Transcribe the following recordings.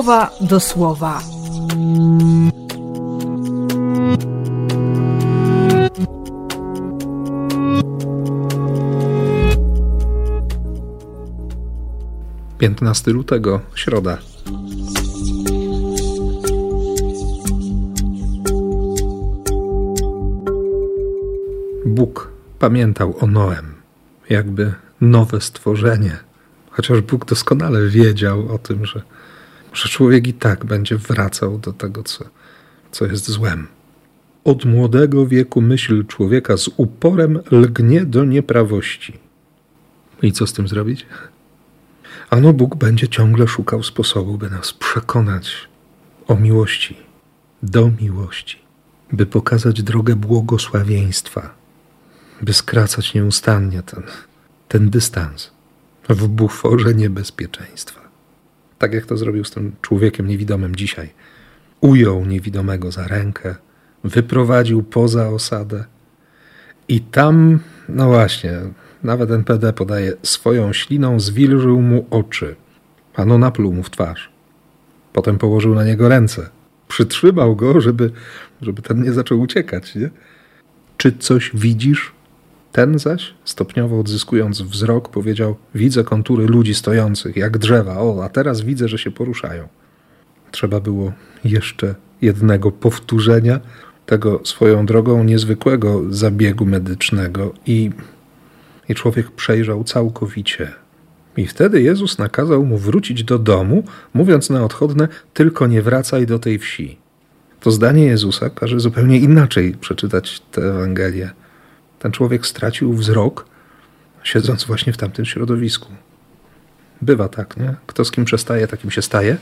słowa do słowa. Piętnasty lutego, środa. Bóg pamiętał o Noem, jakby nowe stworzenie, chociaż Bóg doskonale wiedział o tym, że, że człowiek i tak będzie wracał do tego, co, co jest złem. Od młodego wieku myśl człowieka z uporem lgnie do nieprawości. I co z tym zrobić? Ano Bóg będzie ciągle szukał sposobu, by nas przekonać o miłości, do miłości, by pokazać drogę błogosławieństwa, by skracać nieustannie ten, ten dystans w buforze niebezpieczeństwa. Tak jak to zrobił z tym człowiekiem niewidomym dzisiaj. Ujął niewidomego za rękę, wyprowadził poza osadę i tam, no właśnie, nawet NPD podaje, swoją śliną zwilżył mu oczy. Ano napluł mu w twarz. Potem położył na niego ręce. Przytrzymał go, żeby, żeby ten nie zaczął uciekać. Nie? Czy coś widzisz? Ten zaś, stopniowo odzyskując wzrok, powiedział: Widzę kontury ludzi stojących, jak drzewa. O, a teraz widzę, że się poruszają. Trzeba było jeszcze jednego powtórzenia tego swoją drogą niezwykłego zabiegu medycznego i, i człowiek przejrzał całkowicie. I wtedy Jezus nakazał mu wrócić do domu, mówiąc na odchodne: Tylko nie wracaj do tej wsi. To zdanie Jezusa każe zupełnie inaczej przeczytać tę Ewangelię ten człowiek stracił wzrok, siedząc właśnie w tamtym środowisku. Bywa tak, nie? Kto z kim przestaje, takim się staje.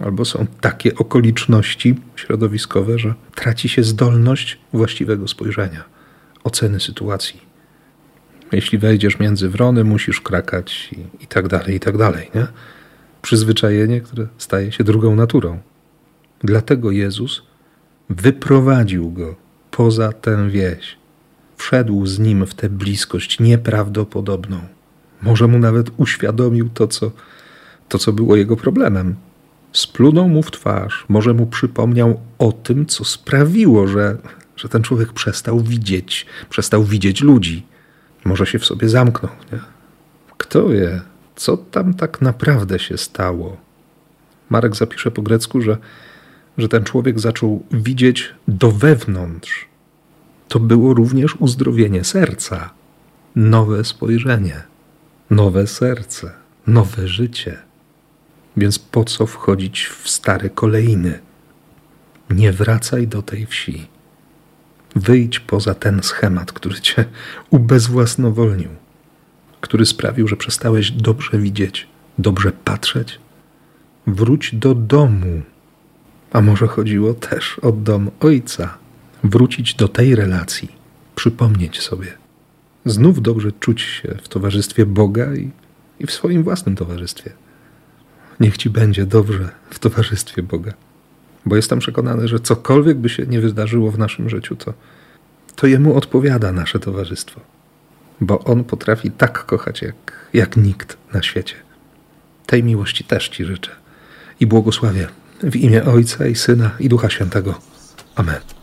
Albo są takie okoliczności środowiskowe, że traci się zdolność właściwego spojrzenia, oceny sytuacji. Jeśli wejdziesz między wrony, musisz krakać i, i tak dalej, i tak dalej. Nie? Przyzwyczajenie, które staje się drugą naturą. Dlatego Jezus wyprowadził go poza tę wieś wszedł z nim w tę bliskość nieprawdopodobną. Może mu nawet uświadomił to, co, to, co było jego problemem. Splunął mu w twarz, może mu przypomniał o tym, co sprawiło, że, że ten człowiek przestał widzieć, przestał widzieć ludzi. Może się w sobie zamknął. Nie? Kto wie, co tam tak naprawdę się stało? Marek zapisze po grecku, że, że ten człowiek zaczął widzieć do wewnątrz, to było również uzdrowienie serca, nowe spojrzenie, nowe serce, nowe życie. Więc po co wchodzić w stare kolejny? Nie wracaj do tej wsi. Wyjdź poza ten schemat, który cię ubezwłasnowolnił, który sprawił, że przestałeś dobrze widzieć, dobrze patrzeć. Wróć do domu. A może chodziło też o dom ojca wrócić do tej relacji, przypomnieć sobie. Znów dobrze czuć się w towarzystwie Boga i, i w swoim własnym towarzystwie. Niech ci będzie dobrze w towarzystwie Boga. Bo jestem przekonany, że cokolwiek by się nie wydarzyło w naszym życiu, to, to Jemu odpowiada nasze towarzystwo. Bo On potrafi tak kochać, jak, jak nikt na świecie. Tej miłości też Ci życzę i błogosławię w imię Ojca i Syna i Ducha Świętego. Amen.